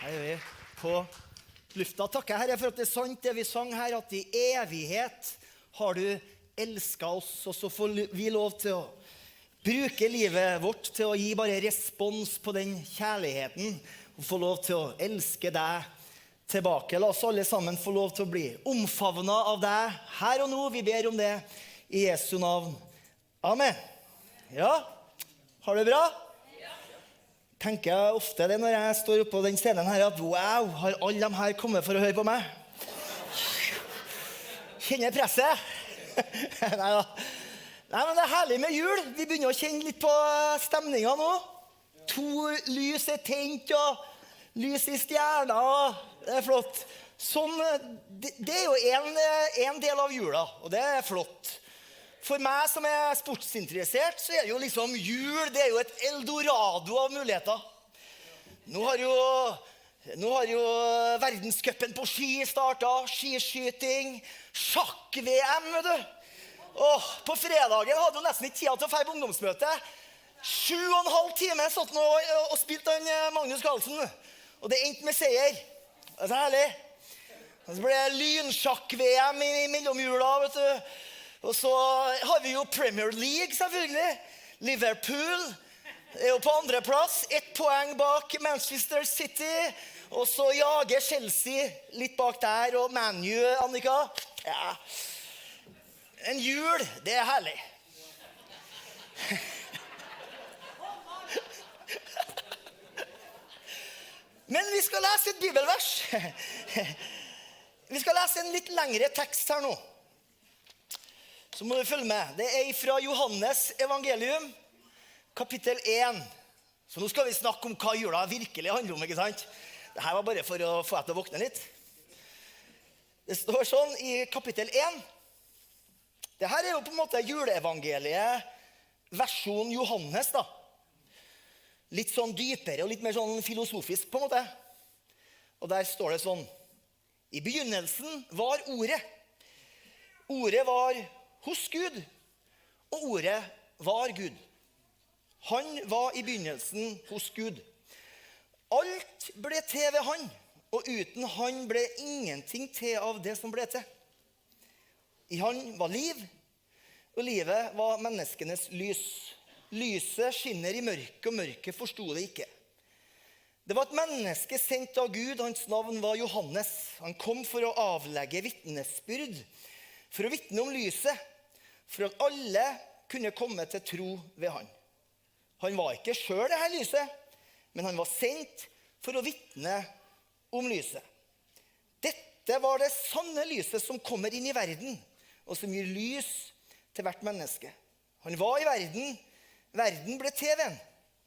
Her er vi på lufta. Takker Herre for at det er sant det vi sang her, at i evighet har du elska oss. Og så får vi lov til å bruke livet vårt til å gi bare respons på den kjærligheten. Og få lov til å elske deg tilbake. La oss alle sammen få lov til å bli omfavna av deg her og nå. Vi ber om det i Jesu navn. Amen. Ja, har du det bra? Tenker jeg ofte det når jeg står oppå den scenen her, at wow, har alle de her kommet for å høre på meg? Kjenner presset? Nei da. Nei, men Det er herlig med jul. Vi begynner å kjenne litt på stemninga nå. To lys er tent, og lys i stjerna. Det er flott. Sånn, det, det er jo en del av jula, og det er flott. For meg som er sportsinteressert, så er jo liksom jul det er jo et eldorado av muligheter. Nå har jo, nå har jo verdenscupen på ski starta. Skiskyting. Sjakk-VM, vet du. Åh, på fredagen hadde hun nesten ikke tida til å dra på ungdomsmøte. Sju og en halv time satt han og, og spilte han eh, Magnus Carlsen. Og det endte med seier. Det er så herlig. Og så ble det lynsjakk-VM i mellomjula. vet du. Og så har vi jo Premier League, selvfølgelig. Liverpool er jo på andreplass. Ett poeng bak Manchester City. Og så jager Chelsea litt bak der, og ManU, Annika. Ja. En jul, det er herlig. Men vi skal lese et bibelvers. Vi skal lese en litt lengre tekst her nå så må du følge med. Det er fra Johannes evangelium, kapittel 1. Så nå skal vi snakke om hva jula virkelig handler om. ikke sant? Dette var bare for å få deg til å våkne litt. Det står sånn i kapittel 1. Dette er jo på en måte juleevangeliet versjon Johannes. da. Litt sånn dypere og litt mer sånn filosofisk, på en måte. Og der står det sånn I begynnelsen var Ordet. Ordet var hos Gud, og ordet var Gud. Han var i begynnelsen hos Gud. Alt ble til ved han, og uten han ble ingenting til av det som ble til. I han var liv, og livet var menneskenes lys. Lyset skinner i mørket, og mørket forsto det ikke. Det var et menneske sendt av Gud. Hans navn var Johannes. Han kom for å avlegge vitnesbyrd, for å vitne om lyset, for at alle kunne komme til tro ved han. Han var ikke sjøl det her lyset, men han var sendt for å vitne om lyset. Dette var det sanne lyset som kommer inn i verden, og som gir lys til hvert menneske. Han var i verden, verden ble til ved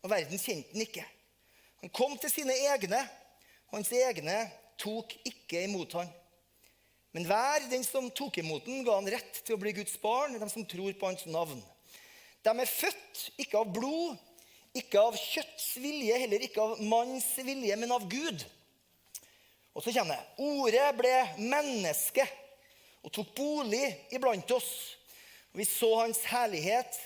og verden kjente han ikke. Han kom til sine egne, hans egne tok ikke imot ham. Men hver den som tok imot den, ga han rett til å bli Guds barn, de som tror på hans navn. De er født ikke av blod, ikke av kjøtts vilje, heller ikke av manns vilje, men av Gud. Og så kommer det. Ordet ble menneske og tok bolig iblant oss. Og vi så hans herlighet,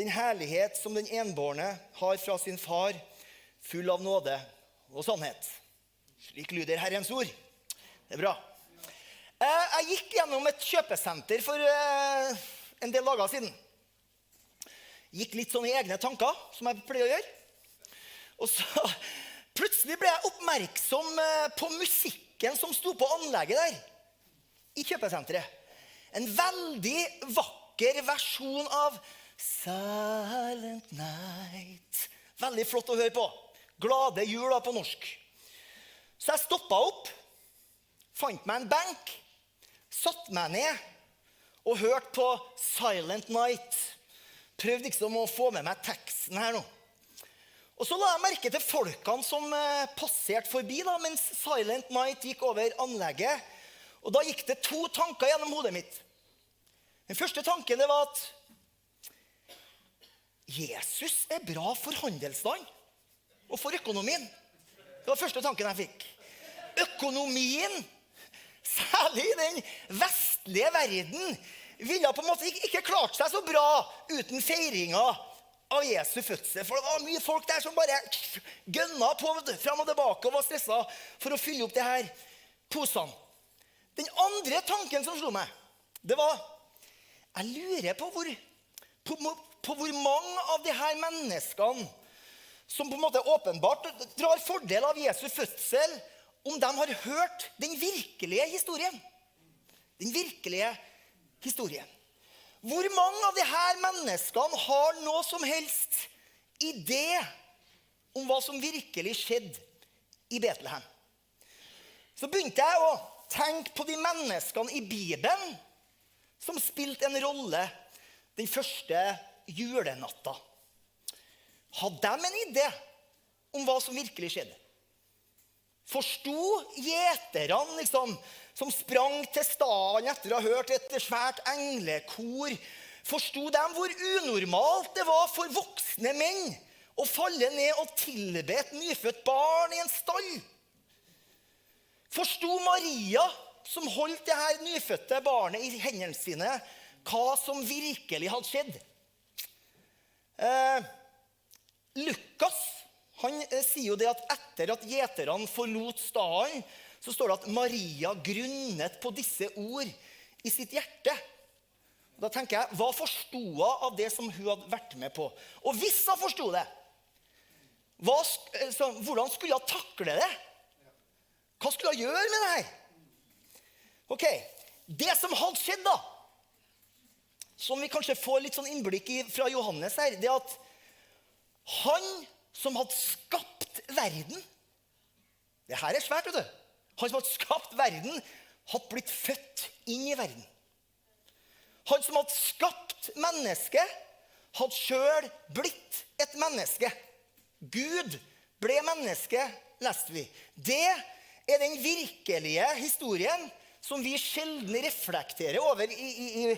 den herlighet som den enbårne har fra sin far, full av nåde og sannhet. Slik lyder Herrens ord. Det er bra. Eh, jeg gikk gjennom et kjøpesenter for eh, en del dager siden. Gikk litt sånn i egne tanker, som jeg pleier å gjøre. Og så plutselig ble jeg oppmerksom eh, på musikken som sto på anlegget der. I kjøpesenteret. En veldig vakker versjon av Silent Night. Veldig flott å høre på. Glade jul på norsk. Så jeg stoppa opp, fant meg en benk satt meg ned og hørte på Silent Night. Prøvde liksom å få med meg teksten her nå. Og Så la jeg merke til folkene som eh, passerte forbi da, mens Silent Night gikk over anlegget. Og Da gikk det to tanker gjennom hodet mitt. Den første tanken det var at Jesus er bra for handelsstand og for økonomien. Det var den første tanken jeg fikk. Økonomien særlig i den vestlige verden, ville på en måte ikke klart seg så bra uten feiringa av Jesu fødsel. For det var mye folk der som bare gønna på fram og tilbake og var stressa for å fylle opp de her posene. Den andre tanken som slo meg, det var Jeg lurer på hvor, på, på hvor mange av de her menneskene som på en måte åpenbart drar fordel av Jesu fødsel, om de har hørt den virkelige historien. Den virkelige historien. Hvor mange av disse menneskene har noe som helst idé om hva som virkelig skjedde i Betlehem? Så begynte jeg å tenke på de menneskene i Bibelen som spilte en rolle den første julenatta. Hadde de en idé om hva som virkelig skjedde? Forsto gjeterne liksom, som sprang til staden etter å ha hørt et svært englekor, forsto de hvor unormalt det var for voksne menn å falle ned og tilbe et nyfødt barn i en stall? Forsto Maria, som holdt det her nyfødte barnet i hendene sine, hva som virkelig hadde skjedd? Eh, Lukas han eh, sier jo det at etter at gjeterne forlot staden, så står det at Maria grunnet på disse ord i sitt hjerte. Da tenker jeg, Hva forsto hun av det som hun hadde vært med på? Og hvis hun forsto det, hva, eh, så, hvordan skulle hun takle det? Hva skulle hun gjøre med det her? Ok, Det som hadde skjedd, da, som vi kanskje får litt sånn innblikk i fra Johannes her, det er at han som hadde skapt verden Det her er svært, vet du. Han som hadde skapt verden, hadde blitt født inn i verden. Han som hadde skapt mennesket, hadde sjøl blitt et menneske. Gud ble menneske, leste vi. Det er den virkelige historien som vi sjelden reflekterer over i, i, i,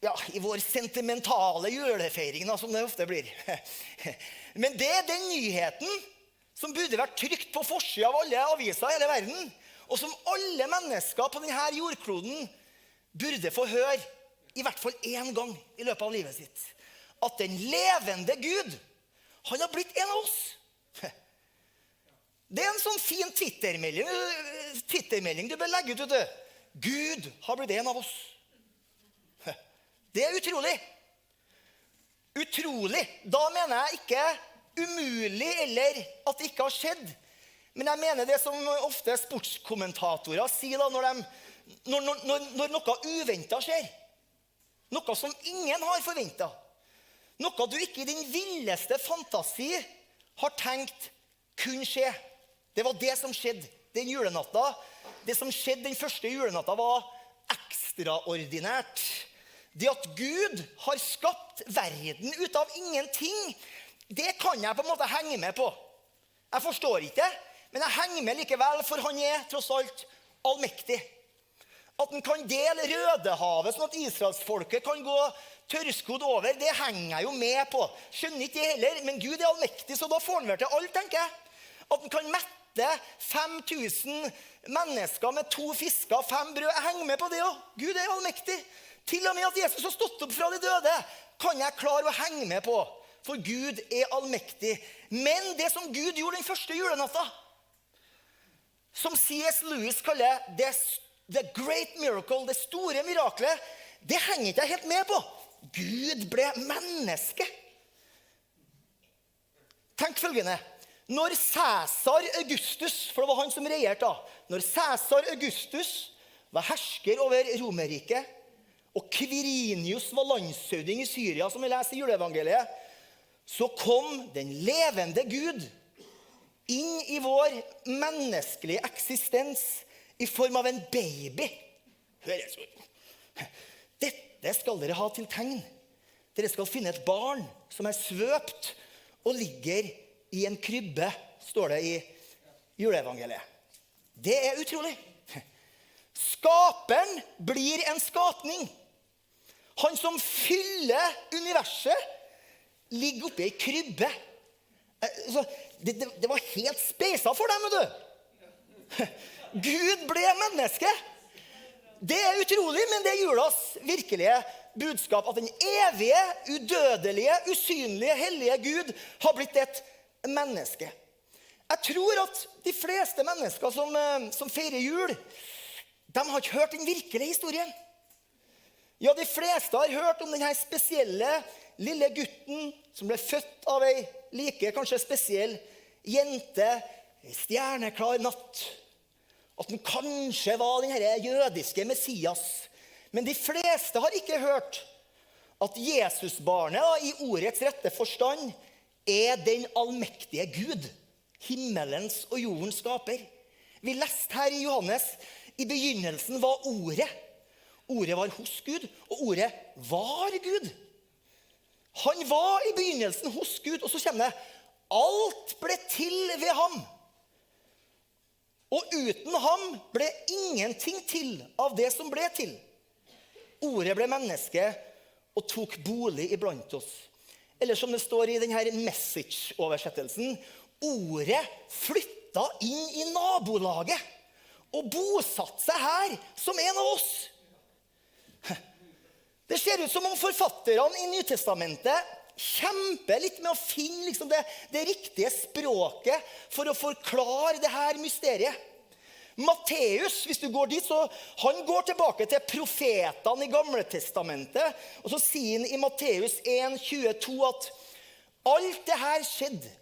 ja, i vår sentimentale julefeiring, som det ofte blir. Men det er den nyheten som burde vært trygt på forsida av alle aviser i hele verden, og som alle mennesker på denne jordkloden burde få høre i hvert fall én gang i løpet av livet sitt. At den levende Gud, han har blitt en av oss. Det er en sånn fin twittermelding Twitter du bør legge ut. Du. Gud har blitt en av oss. Det er utrolig. Utrolig. Da mener jeg ikke umulig eller at det ikke har skjedd. Men jeg mener det som ofte sportskommentatorer sier da, når, de, når, når, når noe uventa skjer. Noe som ingen har forventa. Noe du ikke i din villeste fantasi har tenkt kunne skje. Det var det som skjedde den julenatta. Det som skjedde den første julenatta, var ekstraordinært. Det at Gud har skapt verden ut av ingenting, det kan jeg på en måte henge med på. Jeg forstår ikke, men jeg henger med likevel, for han er tross alt allmektig. At han kan dele Rødehavet, sånn at israelsfolket kan gå tørrskodd over, det henger jeg jo med på. Skjønner ikke det heller, men Gud er allmektig, så da får han vel til alt, tenker jeg. At han kan mette 5000 mennesker med to fisker og fem brød. Jeg henger med på det òg. Gud er allmektig. Til og med at Jesus har stått opp fra de døde, kan jeg klare å henge med på. For Gud er allmektig. Men det som Gud gjorde den første julenatta, som C.S. Lewis kaller det, the great miracle, det store miraklet, det henger ikke jeg helt med på. Gud ble menneske. Tenk følgende. Når Cæsar Augustus, for det var han som regjerte da, når Cæsar Augustus var hersker over Romerriket, og Kvirinius var landshøvding i Syria, som vi leser i juleevangeliet, så kom den levende Gud inn i vår menneskelige eksistens i form av en baby. Høres ut. Dette skal dere ha til tegn. Dere skal finne et barn som er svøpt og ligger i en krybbe, står det i juleevangeliet. Det er utrolig. Skaperen blir en skapning. Han som fyller universet, ligger oppi ei krybbe. Eh, det, det, det, var helt speisa for dem, vet du. Gud ble menneske. Det er utrolig, men det er julas virkelige budskap at den evige, udødelige, usynlige, hellige Gud har blitt et menneske. Jeg tror at de fleste mennesker som, eh, som feirer jul, de har ikke hørt den virkelige historien. Ja, de fleste har hørt om denne spesielle lille gutten som ble født av ei like kanskje spesiell jente ei stjerneklar natt. At han kanskje var den jødiske Messias. Men de fleste har ikke hørt at Jesusbarnet i ordets rette forstand er den allmektige Gud himmelens og jordens skaper. Vi leste her i Johannes i begynnelsen var Ordet. Ordet var hos Gud, og ordet var Gud. Han var i begynnelsen hos Gud, og så kommer det Alt ble til ved ham. Og uten ham ble ingenting til av det som ble til. Ordet ble menneske og tok bolig iblant oss. Eller som det står i denne message-oversettelsen Ordet flytta inn i nabolaget og bosatte seg her som en av oss. Det ser ut som om forfatterne i Nytestamentet kjemper litt med å finne liksom det, det, riktige språket for å forklare det her mysteriet. Matteus hvis du går dit, så han går tilbake til profetene i Gamle Testamentet. Og så sier han i Matteus 1,22 at alt det her skjedde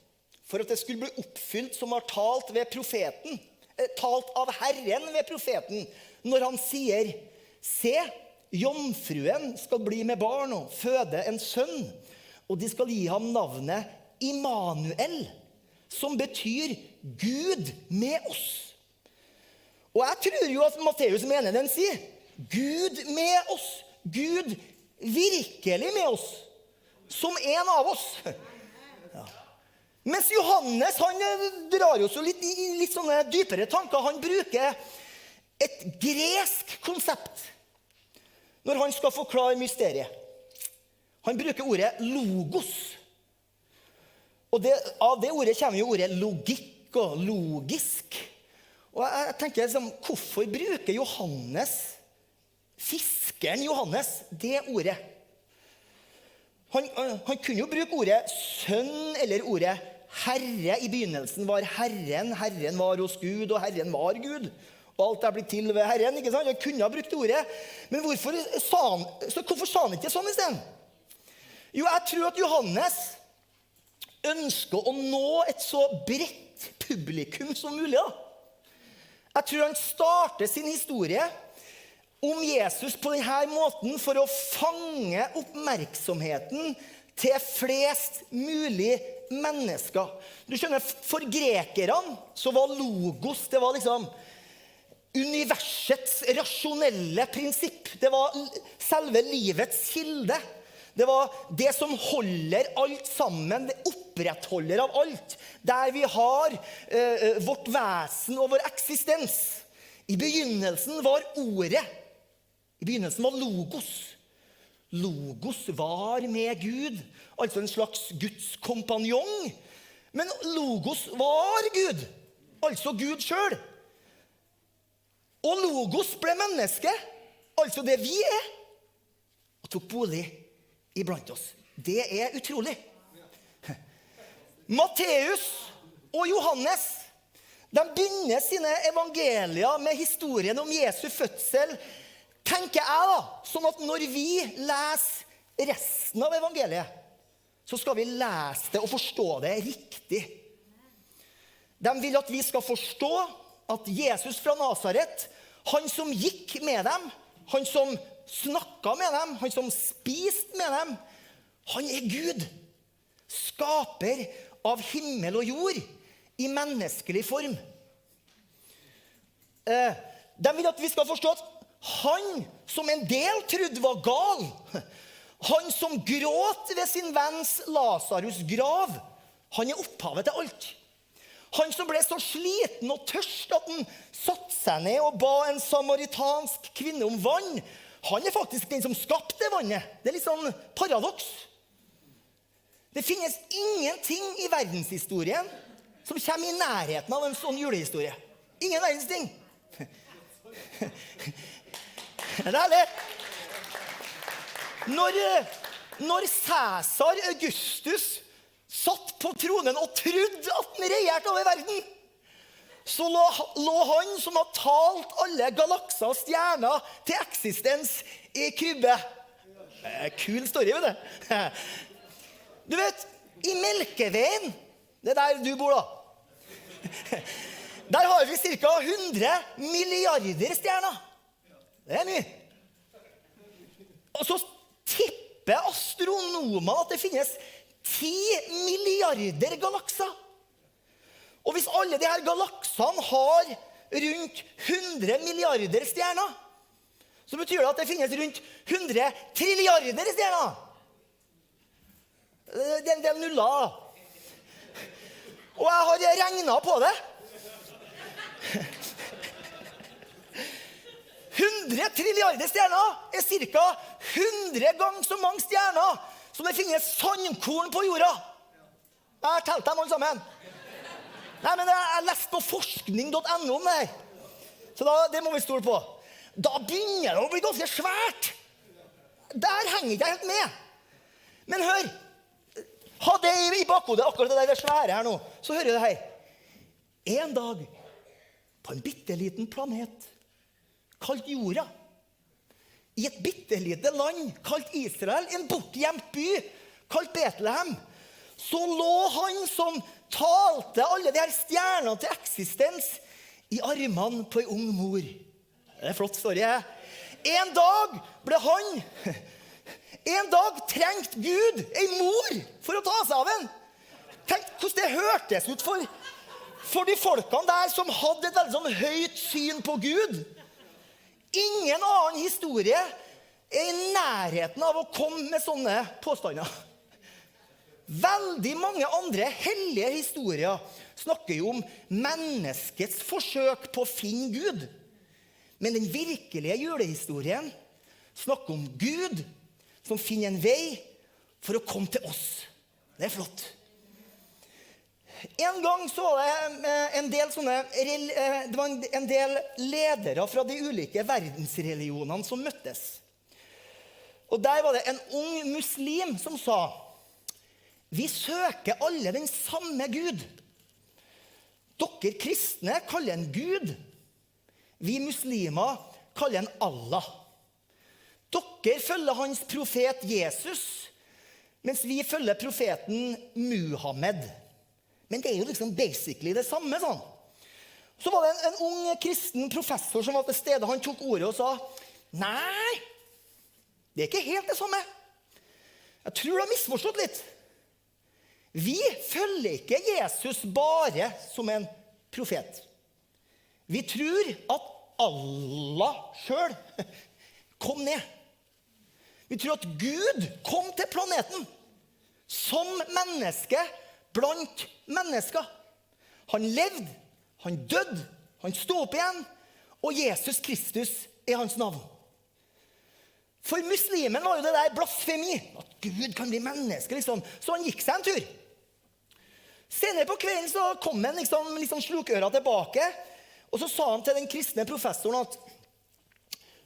for at det skulle bli oppfylt som har talt ved profeten, eh, talt av Herren ved profeten, når han sier Se, jomfruen skal bli med barn og føde en sønn, og de skal gi ham navnet Immanuel, som betyr Gud med oss. Og jeg tror jo at Matteus mener den sier Gud med oss. Gud virkelig med oss. Som en av oss. Mens Johannes han eh, drar oss litt litt sånne dypere tanker. Han bruker et gresk konsept når han skal forklare mysteriet. Han bruker ordet 'logos'. Og det, Av det ordet kommer jo ordet 'logikk' og 'logisk'. Og jeg tenker liksom, Hvorfor bruker Johannes, fiskeren Johannes, det ordet? Han, han kunne jo bruke ordet 'sønn' eller ordet Herre i begynnelsen var Herren, Herren var hos Gud, og Herren var Gud. Og alt er blitt til ved Herren. ikke sant? Jeg kunne ha brukt ordet. Men hvorfor sa han, hvorfor sa han ikke sånn isteden? Jo, jeg tror at Johannes ønsker å nå et så bredt publikum som mulig. da. Jeg tror han starter sin historie om Jesus på denne måten for å fange oppmerksomheten til flest mulig mennesker. Du skjønner, For grekerne så var logos det var liksom universets rasjonelle prinsipp. Det var selve livets kilde. Det var det som holder alt sammen, det opprettholder av alt. Der vi har eh, vårt vesen og vår eksistens. I begynnelsen var ordet. I begynnelsen var logos. Logos var med Gud, altså en slags Guds kompanjong. Men Logos var Gud, altså Gud sjøl. Og Logos ble menneske, altså det vi er, og tok bolig iblant oss. Det er utrolig. Matteus og Johannes de begynner sine evangelier med historien om Jesu fødsel tenker jeg da, sånn at når vi leser resten av evangeliet, så skal vi lese det og forstå det riktig. De vil at vi skal forstå at Jesus fra Nasaret, han som gikk med dem, han som snakka med dem, han som spiste med dem, han er Gud. Skaper av himmel og jord i menneskelig form. Eh, de vil at vi skal forstå at han som en del trodde var gal, han som gråt ved sin venns Lasarus' grav, han er opphavet til alt. Han som ble så sliten og tørst at han satte seg ned og ba en samaritansk kvinne om vann, han er faktisk den som skapte vannet. Det er litt sånn paradoks. Det finnes ingenting i verdenshistorien som kommer i nærheten av en sånn julehistorie. Ingen verdens ting. Det er herlig. Når, eh, når Cæsar Augustus satt på tronen og trodde at han regjerte over verden, så lå, lå han som har talt alle galakser og stjerner til eksistens, i krybbe. Eh, Kul story, vet du. Du vet, i Melkeveien, det er der du bor, da. Der har vi ca. 100 milliarder stjerner. Det er mye. Og så tipper astronomer at det finnes 10 milliarder galakser. Og hvis alle her galaksene har rundt 100 milliarder stjerner, så betyr det at det finnes rundt 100 trilliarder stjerner. Det er en del nuller. Og jeg har regna på det. 100 trilliarder stjerner er ca. 100 ganger så mange stjerner som det finnes sandkorn på jorda. Jeg har telt dem alle sammen. Nei, men Jeg leste på forskning.no om det her. Så da, det må vi stole på. Da begynner det å bli ganske svært. Der henger ikke jeg helt med. Men hør. Ha det i bakhodet, akkurat det der svære her nå. Så hører du det her. En dag på en bitte liten planet kalt jorda, i et bitte lite land kalt Israel, en bortgjemt by kalt Betlehem, så lå han som talte alle de her stjernene til eksistens, i armene på ei ung mor. Det er en flott story. En dag ble han En dag trengte Gud ei mor for å ta seg av en. Tenk hvordan det hørtes ut for, for de folkene der som hadde et veldig sånn høyt syn på Gud. Ingen annen historie er i nærheten av å komme med sånne påstander. Veldig mange andre hellige historier snakker jo om menneskets forsøk på å finne Gud. Men den virkelige julehistorien snakker om Gud som finner en vei for å komme til oss. Det er flott. En gang så var det eh, en del, sånne, eh, det var en del ledere fra de ulike verdensreligionene som møttes. Og Der var det en ung muslim som sa vi søker alle den samme Gud. Dere kristne kaller en Gud. Vi muslimer kaller en Allah. Dere følger hans profet Jesus, mens vi følger profeten Muhammed. Men det er jo liksom basically det samme. sånn. Så var det en, en ung kristen professor som var til stede. Han tok ordet og sa nei, det er ikke helt det samme. Jeg tror du har misforstått litt. Vi følger ikke Jesus bare som en profet. Vi tror at Allah sjøl kom ned. Vi tror at Gud kom til planeten som menneske blant mennesker. Han levde, han døde, han sto opp igjen, og Jesus Kristus er hans navn. For muslimen var jo det der blasfemi. At Gud kan bli menneske. liksom. Så han gikk seg en tur. Senere på kvelden så kom han liksom, liksom slukøra tilbake. Og så sa han til den kristne professoren at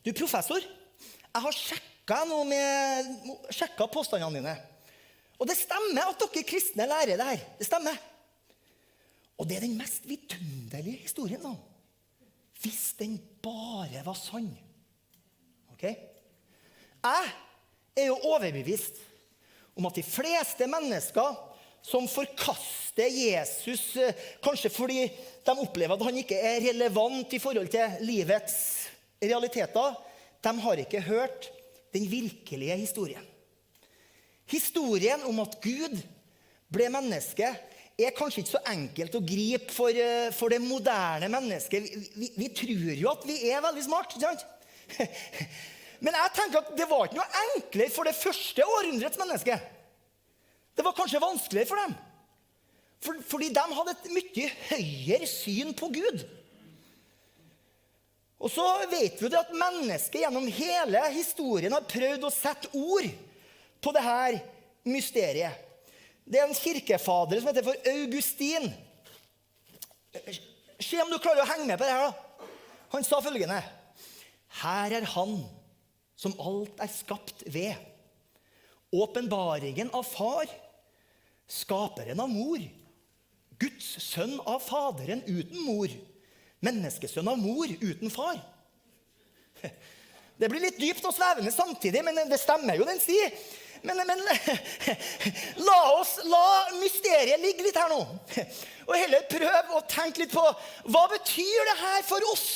Du, professor, jeg har sjekka, med, sjekka påstandene dine. Og det stemmer at dere kristne lærer det her. Det stemmer. Og det er den mest vidunderlige historien. da. Hvis den bare var sann. Ok? Jeg er jo overbevist om at de fleste mennesker som forkaster Jesus, eh, kanskje fordi de opplever at han ikke er relevant i forhold til livets realiteter, de har ikke hørt den virkelige historien. Historien om at Gud ble menneske, er kanskje ikke så enkelt å gripe for, eh, for det moderne mennesket. Vi, vi, vi, tror jo at vi er veldig smart. ikke sant? Men jeg tenker at det var ikke noe enklere for det første århundrets menneske. Det var kanskje vanskeligere for dem. For, fordi de hadde et mye høyere syn på Gud. Og så vet vi jo at mennesket gjennom hele historien har prøvd å sette ord på det her mysteriet. Det er en kirkefader som heter for Augustin. Se om du klarer å henge med på det her. da. Han sa følgende Her er Han som alt er skapt ved. Åpenbaringen av far, skaperen av mor. Guds sønn av Faderen uten mor. Menneskesønn av mor uten far. Det blir litt dypt og svevende samtidig, men det stemmer jo, den sier. Men, men la oss la mysteriet ligge litt her nå. Og heller prøv å tenke litt på hva betyr det her for oss?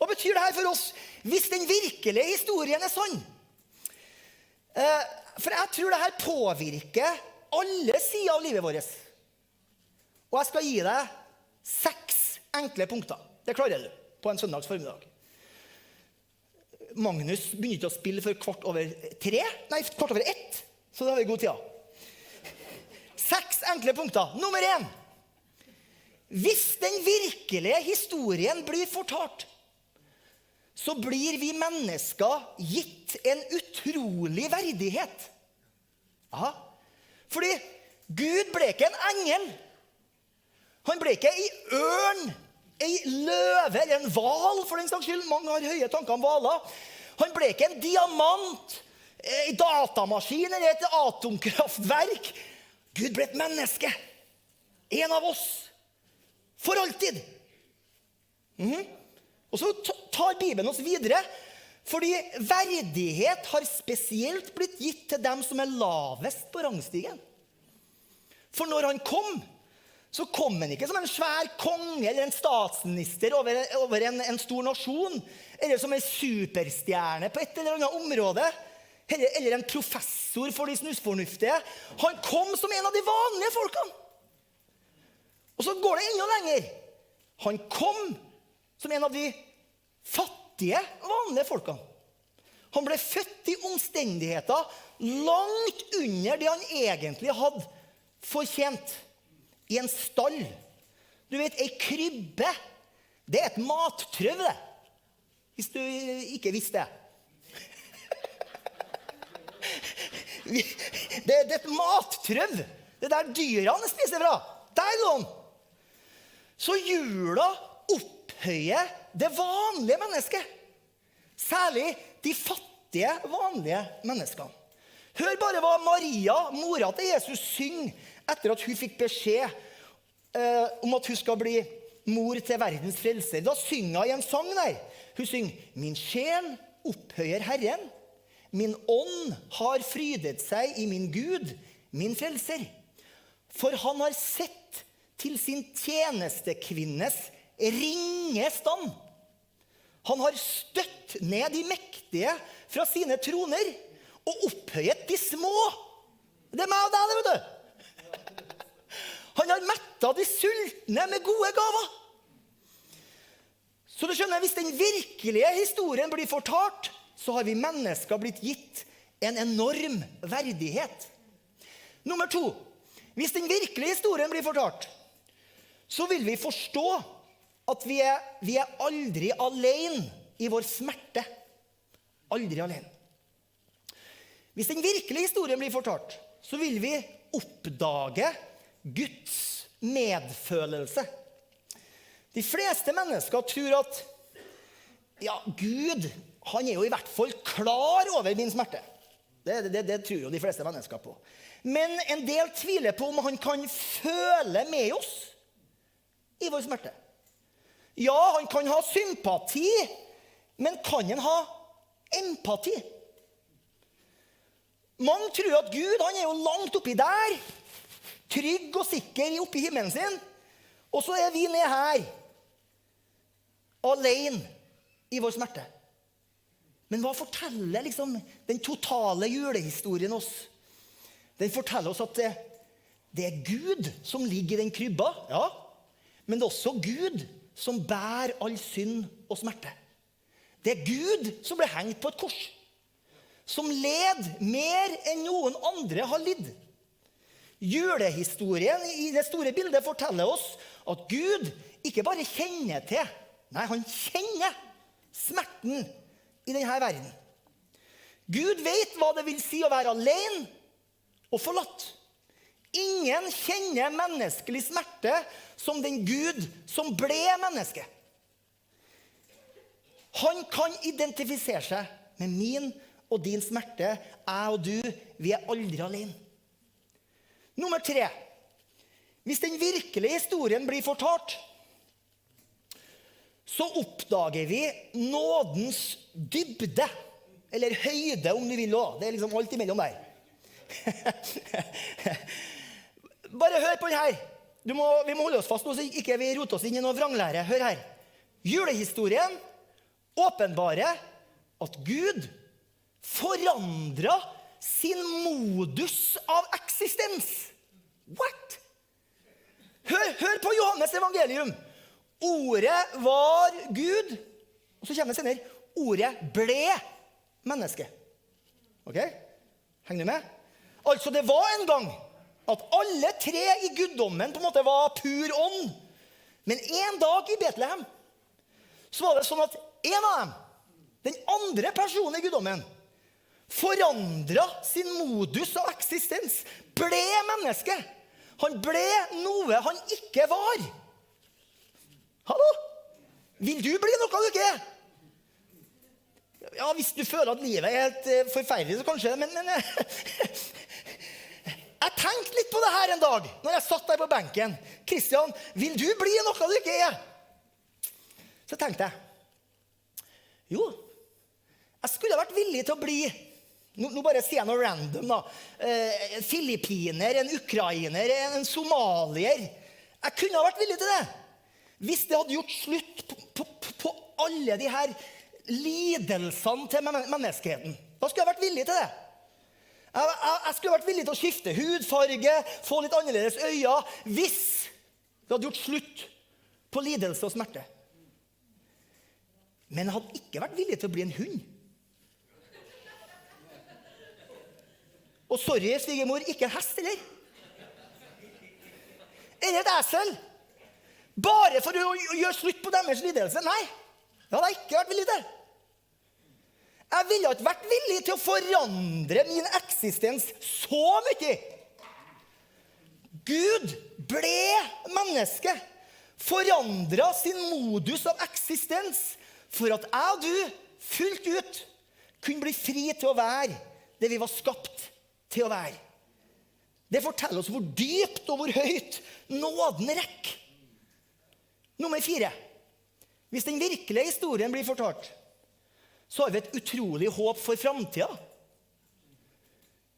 Hva betyr det her for oss hvis den virkelige historien er sann? Eh, for jeg tror det her påvirker alle sider av livet vårt. Og jeg skal gi deg seks enkle punkter. Det klarer du på en søndags formiddag. Magnus begynner ikke å spille før kvart over tre. Nei, kvart over ett. Så da har vi god tid. Seks enkle punkter. Nummer én. Hvis den virkelige historien blir fortalt, så blir vi mennesker gitt en utrolig verdighet. Aha. Fordi Gud ble ikke en engel. Han ble ikke ei ørn, ei løve eller en hval, for den saks skyld. Mange har høye tanker om hvaler. Han ble ikke en diamant, ei datamaskin eller et atomkraftverk. Gud ble et menneske. En av oss. For alltid. Mm -hmm. Og så tar Bibelen oss videre. Fordi verdighet har spesielt blitt gitt til dem som er lavest på rangstigen. For når han kom, så kom han ikke som en svær konge eller en statsminister over, over en, en, stor nasjon. Eller som en superstjerne på et eller annet område. Eller, eller en professor for de snusfornuftige. Han kom som en av de vanlige folkene. Og så går det enda lenger. Han kom som en av de fattige, vanlige folkene. Han ble født i omstendigheter langt under det han egentlig hadde fortjent. I en stall. Du vet, ei krybbe, det er et mattrøv, det. Hvis du ikke visste det. Det er et mattrøv. Det er der dyrene spiser fra. Der lå han. Så jula opphøyer det vanlige mennesket. Særlig de fattige, vanlige menneskene. Hør bare hva Maria, mora til Jesus, synger etter at hun fikk beskjed eh, om at hun skal bli mor til verdens frelser. Da synger hun en sang der. Hun synger Min sjel opphøyer Herren. Min ånd har frydet seg i min Gud, min frelser. For han har sett til sin tjenestekvinnes ringe stand. Han har støtt ned de mektige fra sine troner og opphøyet de små. Det er meg og deg, det, vet du. Han har metta de sultne med gode gaver. Så du skjønner, Hvis den virkelige historien blir fortalt, så har vi mennesker blitt gitt en enorm verdighet. Nummer to. Hvis den virkelige historien blir fortalt, så vil vi forstå at vi er, vi er aldri alene i vår smerte. Aldri alene. Hvis den virkelige historien blir fortalt, så vil vi oppdage Guds medfølelse. De fleste mennesker tror at ja, Gud han er jo i hvert fall klar over min smerte. Det, det, det, tror jo de fleste mennesker på. Men en del tviler på om han kan føle med oss i vår smerte. Ja, han kan ha sympati, men kan han ha empati? Mange tror at Gud han er jo langt oppi der, trygg og sikker oppe i himmelen sin. Og så er vi ned her, alene i vår smerte. Men hva forteller liksom den totale julehistorien oss? Den forteller oss at det, det er Gud som ligger i den krybba, ja. Men det er også Gud som bærer all synd og smerte. Det er Gud som ble hengt på et kors. Som led mer enn noen andre har lidd. Julehistorien i det store bildet forteller oss at Gud ikke bare kjenner til, nei, han kjenner smerten i denne verden. Gud vet hva det vil si å være alene og forlatt. Ingen kjenner menneskelig smerte som den Gud som ble menneske. Han kan identifisere seg med min og din smerte. Jeg og du, vi er aldri alene. Nummer tre. Hvis den virkelige historien blir fortalt, så oppdager vi nådens dybde. Eller høyde, om du vil òg. Det er liksom alt imellom der. Bare hør på den her. Må, vi må holde oss fast nå, så ikke vi roter oss inn i noe vranglære. Hør her. Julehistorien åpenbarer at Gud forandra sin modus av eksistens. What? Hør, hør på Johannes evangelium. Ordet var Gud. Og så kommer det senere. Ordet ble menneske. Ok? Henger du med? Altså, det var en gang at alle tre i guddommen på en måte var pur ånd. Men en dag i Betlehem så var det sånn at en av dem, den andre personen i guddommen, forandra sin modus av eksistens. Ble menneske. Han ble noe han ikke var. Hallo? Vil du bli noe du ikke er? Ja, Hvis du føler at livet er helt uh, forferdelig, så kanskje Men, men uh, Jeg tenkte litt på det her en dag når jeg satt der på benken. Kristian, vil du bli noe du ikke er? Så tenkte jeg Jo, jeg skulle vært villig til å bli nå, nå, bare sier jeg noe random. da. Eh, en filippiner, en ukrainer, en somalier. Jeg kunne ha vært villig til det. Hvis det hadde gjort slutt på, på, på alle de her lidelsene til menneskeheten. Da skulle jeg vært villig til det. Jeg, jeg, jeg skulle vært villig til å skifte hudfarge, få litt annerledes øyne, hvis det hadde gjort slutt på lidelse og smerte. Men jeg hadde ikke vært villig til å bli en hund. Og sorry, svigermor, ikke en hest heller. Eller et esel. Bare for å gjøre slutt på deres lidelse. Nei, det hadde jeg ikke vært villig til. Jeg ville ikke vært villig til å forandre min eksistens så mye. Gud ble menneske, forandra sin modus av eksistens for at jeg og du fullt ut kunne bli fri til å være det vi var skapt til å være. Det forteller oss hvor dypt og hvor høyt nåden rekker. Nummer fire. Hvis den virkelige historien blir fortalt, så har vi et utrolig håp for framtida.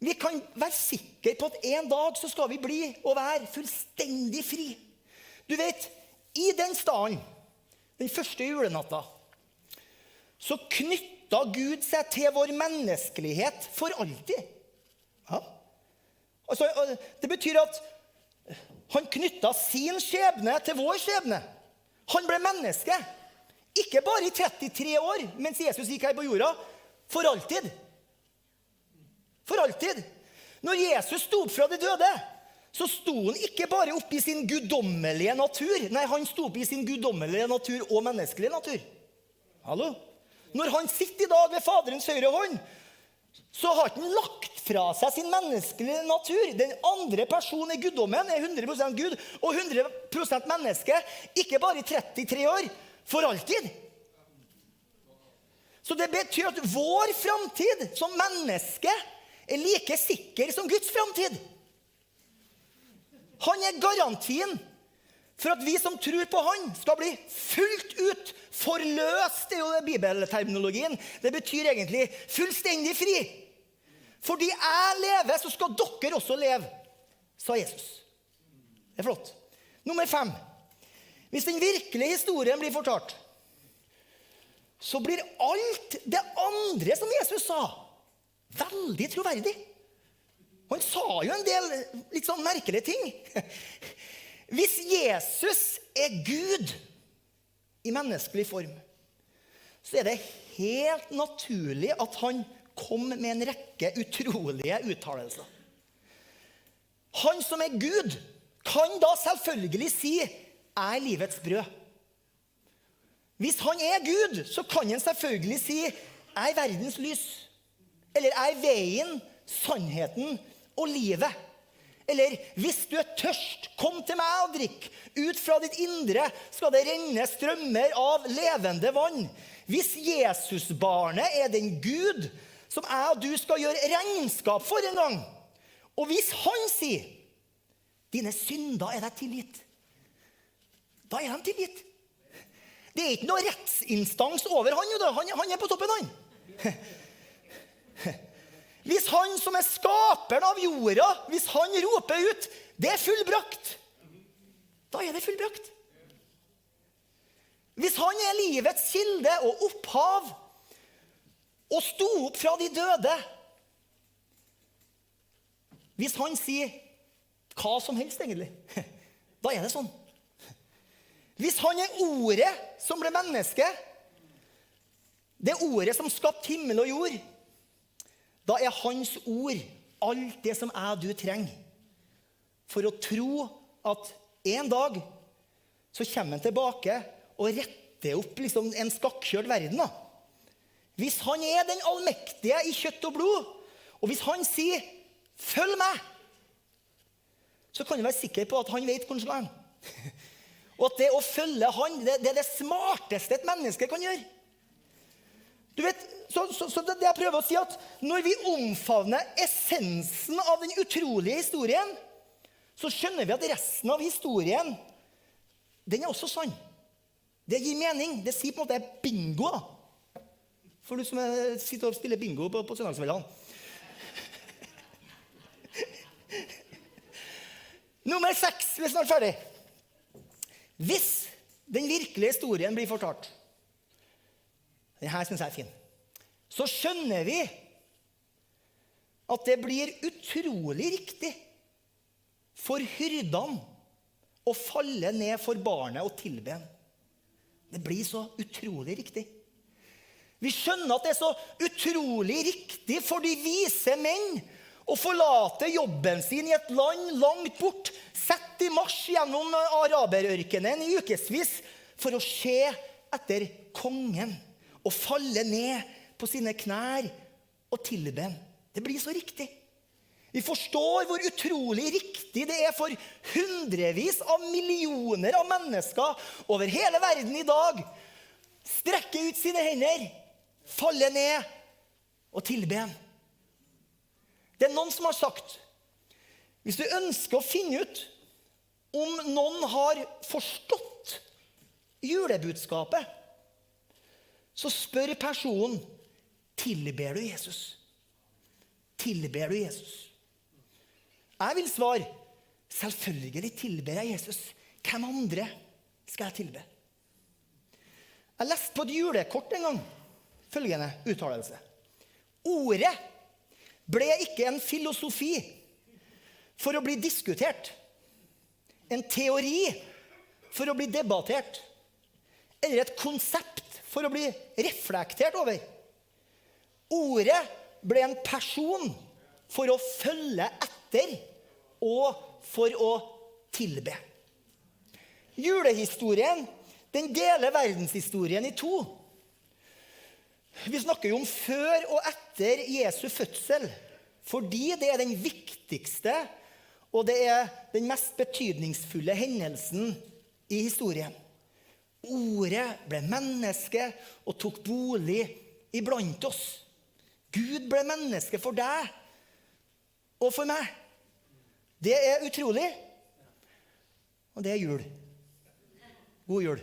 Vi kan være sikre på at en dag så skal vi bli og være fullstendig fri. Du vet, i den staden, den første julenatta, så knytta Gud seg til vår menneskelighet for alltid. Altså, det betyr at han knytta sin skjebne til vår skjebne. Han ble menneske. Ikke bare i 33 år mens Jesus gikk her på jorda. For alltid. For alltid. Når Jesus sto opp fra de døde, så sto han ikke bare opp i sin guddommelige natur. Nei, han sto opp i sin guddommelige natur og menneskelige natur. Hallo? Når han sitter i dag ved Faderens høyre hånd, så har ikke han lagt fra seg sin menneskelige natur. Den andre personen i guddommen er 100% Gud og 100% menneske. Ikke bare i 33 år, for alltid. Så det betyr at vår framtid som menneske er like sikker som Guds framtid. Han er garantien for at vi som tror på Han, skal bli fullt ut forløst. Det er jo det bibelterminologien. Det betyr egentlig fullstendig fri. Fordi jeg lever, så skal dere også leve, sa Jesus. Det er flott. Nummer fem. Hvis den virkelige historien blir fortalt, så blir alt det andre som Jesus sa, veldig troverdig. Han sa jo en del litt sånn merkelige ting. Hvis Jesus er Gud i menneskelig form, så er det helt naturlig at han kom med en rekke utrolige uttalelser. Han som er Gud, kan da selvfølgelig si 'Jeg er livets brød'. Hvis han er Gud, så kan han selvfølgelig si 'Jeg er verdens lys'. Eller 'Jeg er veien, sannheten og livet'. Eller 'Hvis du er tørst, kom til meg og drikk'. Ut fra ditt indre skal det renne strømmer av levende vann. Hvis Jesusbarnet er den Gud som jeg og du skal gjøre regnskap for en gang. Og hvis han sier dine synder er deg tilgitt, da er de tilgitt. Det er ikke noe rettsinstans over han, han, han er på toppen, han. Hvis han som er skaperen av jorda, hvis han roper ut 'Det er fullbrakt', da er det fullbrakt. Hvis han er livets kilde og opphav og sto opp fra de døde Hvis han sier hva som helst, egentlig, da er det sånn. Hvis han er ordet som ble menneske, det ordet som skapte himmel og jord, da er hans ord alt det som jeg og du trenger for å tro at en dag så kommer han tilbake og retter opp liksom en skakkjørt verden. da. Hvis han er den allmektige i kjøtt og blod, og hvis han sier 'følg meg', så kan du være sikker på at han vet hvor han skal. Og at det å følge han, det, det, er det smarteste et menneske kan gjøre. Du vet, så, så, så det, jeg prøver å si at Når vi omfavner essensen av den utrolige historien, så skjønner vi at resten av historien den er også sann. Det gir mening. Det sier på en måte bingo. da. For du som er, sitter og spiller bingo på, på søndagskveldene. Nummer seks. Vi er snart ferdig. Hvis den virkelige historien blir fortalt Denne syns jeg er fin. Så skjønner vi at det blir utrolig riktig for hyrdene å falle ned for barnet og tilbe ham. Det blir så utrolig riktig. Vi skjønner at det er så utrolig riktig for de vise menn å forlate jobben sin i et land langt bort, sett i marsj gjennom araberørkenen i ukevis for å se etter kongen og falle ned på sine knær og tilbe ham. Det blir så riktig. Vi forstår hvor utrolig riktig det er for hundrevis av millioner av mennesker over hele verden i dag strekke ut sine hender, falle ned og tilbe ham. Det er noen som har sagt hvis du ønsker å finne ut om noen har forstått julebudskapet, så spør personen tilber du Jesus. Tilber du Jesus? Jeg vil svare selvfølgelig tilber jeg Jesus. Hvem andre skal jeg tilbe? Jeg leste på et julekort en gang følgende uttalelse. Ordet ble ikke en filosofi for å bli diskutert, en teori for å bli debattert, eller et konsept for å bli reflektert over. Ordet ble en person for å følge etter og for å tilbe. Julehistorien den deler verdenshistorien i to. Vi snakker jo om før og etter Jesu fødsel fordi det er den viktigste og det er den mest betydningsfulle hendelsen i historien. Ordet ble menneske og tok bolig iblant oss. Gud ble menneske for deg og for meg. Det er utrolig. Og det er jul. God jul.